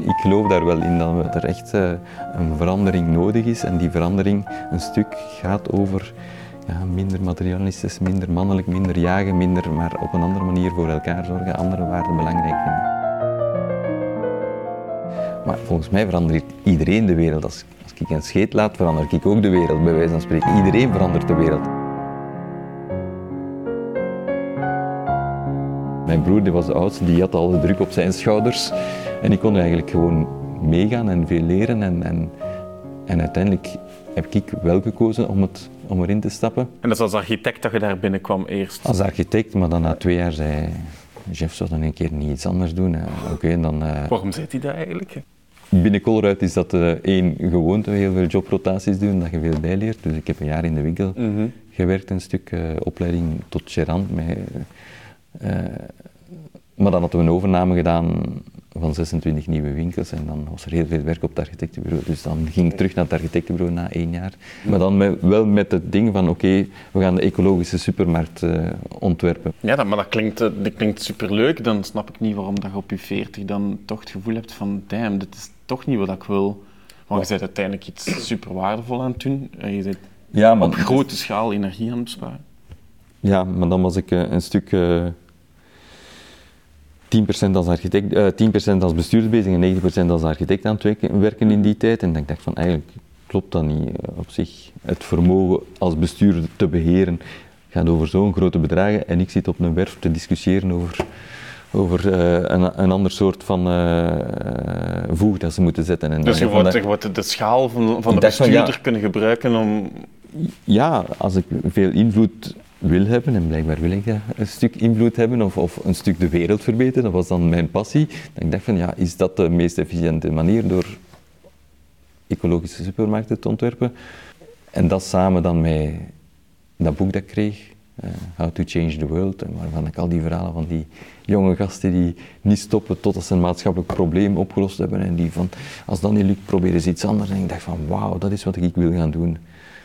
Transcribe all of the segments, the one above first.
Ik geloof daar wel in dat er echt eh, een verandering nodig is en die verandering een stuk gaat over ja, minder materialistisch, minder mannelijk, minder jagen, minder, maar op een andere manier voor elkaar zorgen, andere waarden belangrijk vinden. Maar volgens mij verandert iedereen de wereld. Als, als ik een scheet laat, verander ik ook de wereld, bij wijze van spreken. Iedereen verandert de wereld. Mijn broer die was de oudste, die had al de druk op zijn schouders. En ik kon eigenlijk gewoon meegaan en veel leren. En, en, en uiteindelijk heb ik wel gekozen om, het, om erin te stappen. En dat is als architect dat je daar binnenkwam eerst? Als architect, maar dan na twee jaar zei Jeff, zou dan een keer niet iets anders doen? Oké, dan... Uh... Waarom zei hij dat eigenlijk? Binnen Colruyt is dat uh, één gewoonte, heel veel jobrotaties doen, dat je veel bijleert. Dus ik heb een jaar in de winkel Mhm. gewerkt, een stuk uh, opleiding tot gerant. Met, maar dan hadden we een overname gedaan van 26 nieuwe winkels en dan was er heel veel werk op het architectenbureau. Dus dan ging ik terug naar het architectenbureau na één jaar. Maar dan met, wel met het ding van oké, we gaan de ecologische supermarkt uh, ontwerpen. Ja, dat, maar dat klinkt, dat klinkt superleuk. Dan snap ik niet waarom dat je op je 40 dan toch het gevoel hebt van damn, dit is toch niet wat ik wil. Want je bent uiteindelijk iets super waardevol aan het doen. Je bent ja, maar, op grote schaal energie aan het besparen. Ja, maar dan was ik uh, een stuk... Uh, 10% als, architect, uh, 10% als bestuurder bezig en 90% als architect aan het werken in die tijd. En ik dacht van eigenlijk klopt dat niet op zich. Het vermogen als bestuurder te beheren gaat over zo'n grote bedragen en ik zit op een werf te discussiëren over, over uh, een, een, ander soort van uh, voeg dat ze moeten zetten. En dus je wordt, je wordt de schaal van, van de bestuurder van, ja, kunnen gebruiken om... Ja, als ik veel invloed wil hebben, en blijkbaar wil ik dat, een stuk invloed hebben of, of een stuk de wereld verbeteren, dat was dan mijn passie. Dan ik dacht van, ja, is dat de meest efficiënte manier door ecologische supermarkten te ontwerpen? En dat samen dan met dat boek dat ik kreeg, uh, How to Change the World, waarvan ik al die verhalen van die jonge gasten die niet stoppen totdat ze een maatschappelijk probleem opgelost hebben en die van, als dat niet lukt, proberen ze iets anders. En ik dacht van, wauw, dat is wat ik wil gaan doen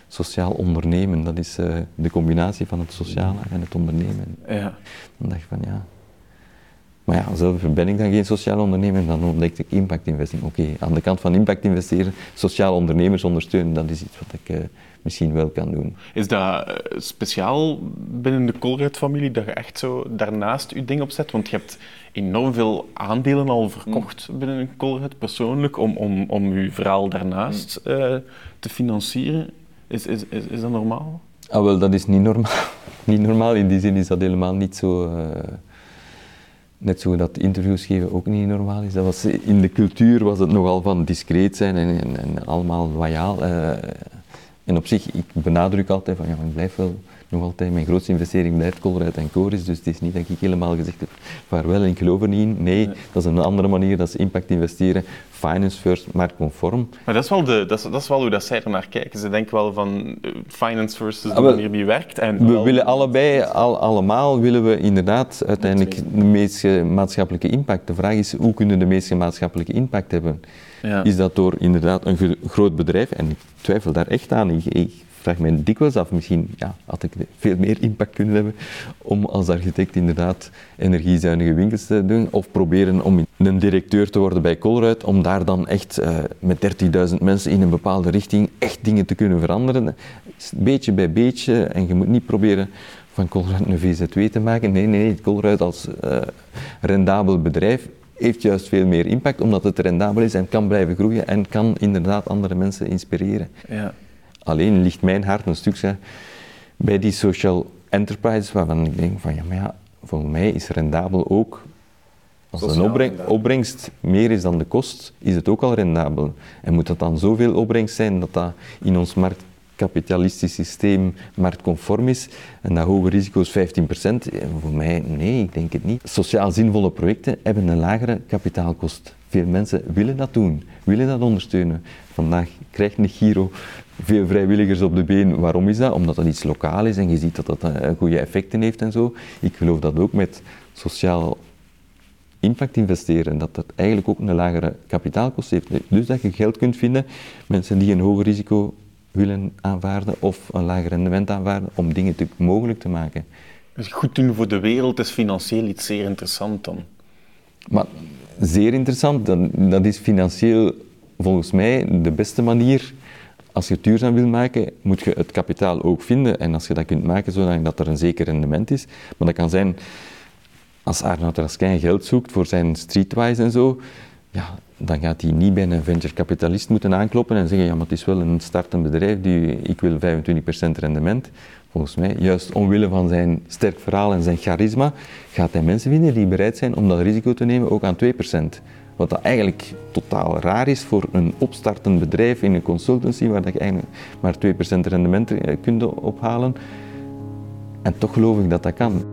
sociaal ondernemen. Dat is uh, de combinatie van het sociale en het ondernemen. Ja. Dan dacht ik van ja. Maar ja, zelf ben ik dan geen sociaal ondernemer, dan ontdekte ik impact investing. Oké, okay, aan de kant van impact investeren, sociaal ondernemers ondersteunen, dat is iets wat ik uh, misschien wel kan doen. Is dat uh, speciaal binnen de Colruyt-familie dat je echt zo daarnaast je ding opzet? Want je hebt enorm veel aandelen al verkocht mm. binnen Colruyt persoonlijk om, om, om je verhaal daarnaast mm. te financieren. Is, is, is, is dat normaal? Ah, wel, dat is niet normaal. niet normaal. In die zin is dat helemaal niet zo. Uh, net zo dat interviews geven ook niet normaal is. Dat was, in de cultuur was het nogal van discreet zijn en, en, en allemaal loyaal. Uh, en op zich, ik benadruk altijd van ja, ik blijf wel nog altijd, mijn grootste investering blijft Colruyt en Coris, dus het is niet dat ik helemaal gezegd heb, vaarwel en ik geloof er niet in. Nee, nee, dat is een andere manier, dat is impact investeren, finance first, marktconform. Maar dat is wel, de, dat is, dat is wel hoe dat zij er naar kijken. Ze denken wel van finance first is de manier die werkt. En we wel... willen allebei, al, allemaal willen we inderdaad uiteindelijk de meeste maatschappelijke impact. De vraag is, hoe kunnen we de meeste maatschappelijke impact hebben? Ja. Is dat door inderdaad een groot bedrijf, en ik twijfel daar echt aan, ik, ik vraag mij dikwijls af, misschien ja, had ik veel meer impact kunnen hebben om als architect inderdaad energiezuinige winkels te doen, of proberen om een directeur te worden bij Colruyt, om daar dan echt uh, met 30.000 mensen in een bepaalde richting echt dingen te kunnen veranderen. Beetje bij beetje, en je moet niet proberen van Colruyt een VZW te maken. Nee, nee, nee, Colruyt als uh, rendabel bedrijf heeft juist veel meer impact, omdat het rendabel is en kan blijven groeien en kan inderdaad andere mensen inspireren. Ja. Alleen ligt mijn hart een stuk bij die social enterprises, waarvan ik denk van ja, maar ja, volgens mij is rendabel ook, als opbreng, opbrengst meer is dan de kost, is het ook al rendabel. En moet dat dan zoveel opbrengst zijn dat dat in ons marktkapitalistisch systeem marktconform is en dat hoge risico's 15%? Voor mij, nee, ik denk het niet. Sociaal zinvolle projecten hebben een lagere kapitaalkost. Veel mensen willen dat doen, willen dat ondersteunen. Vandaag krijgt een Giro veel vrijwilligers op de been. Waarom is dat? Omdat dat iets lokaal is en je ziet dat dat uh, goede effecten heeft en zo. Ik geloof dat ook met sociaal impact investeren, dat dat eigenlijk ook een lagere kapitaalkost heeft. Dus dat je geld kunt vinden, mensen die een hoger risico willen aanvaarden of een lager rendement aanvaarden, om dingen te, mogelijk te maken. Dus goed doen voor de wereld is financieel iets zeer interessant dan? Maar zeer interessant, dat, dat is financieel volgens mij de beste manier. Als je het duurzaam wil maken, moet je het kapitaal ook vinden. En als je dat kunt maken zodat er een zeker rendement is. Maar dat kan zijn, als Arnoud Raskijn geld zoekt voor zijn streetwise en zo, ja, dan gaat hij niet bij een venture kapitalist moeten aankloppen en zeggen, ja, maar het is wel een startend bedrijf, die, ik wil 25% rendement. Volgens mij, juist omwille van zijn sterk verhaal en zijn charisma, gaat hij mensen vinden die bereid zijn om dat risico te nemen, ook aan 2%. Wat dat eigenlijk totaal raar is voor een opstartend bedrijf in een consultancy, waar je eigenlijk maar 2% rendement eh, kunt ophalen. En toch geloof ik dat dat kan.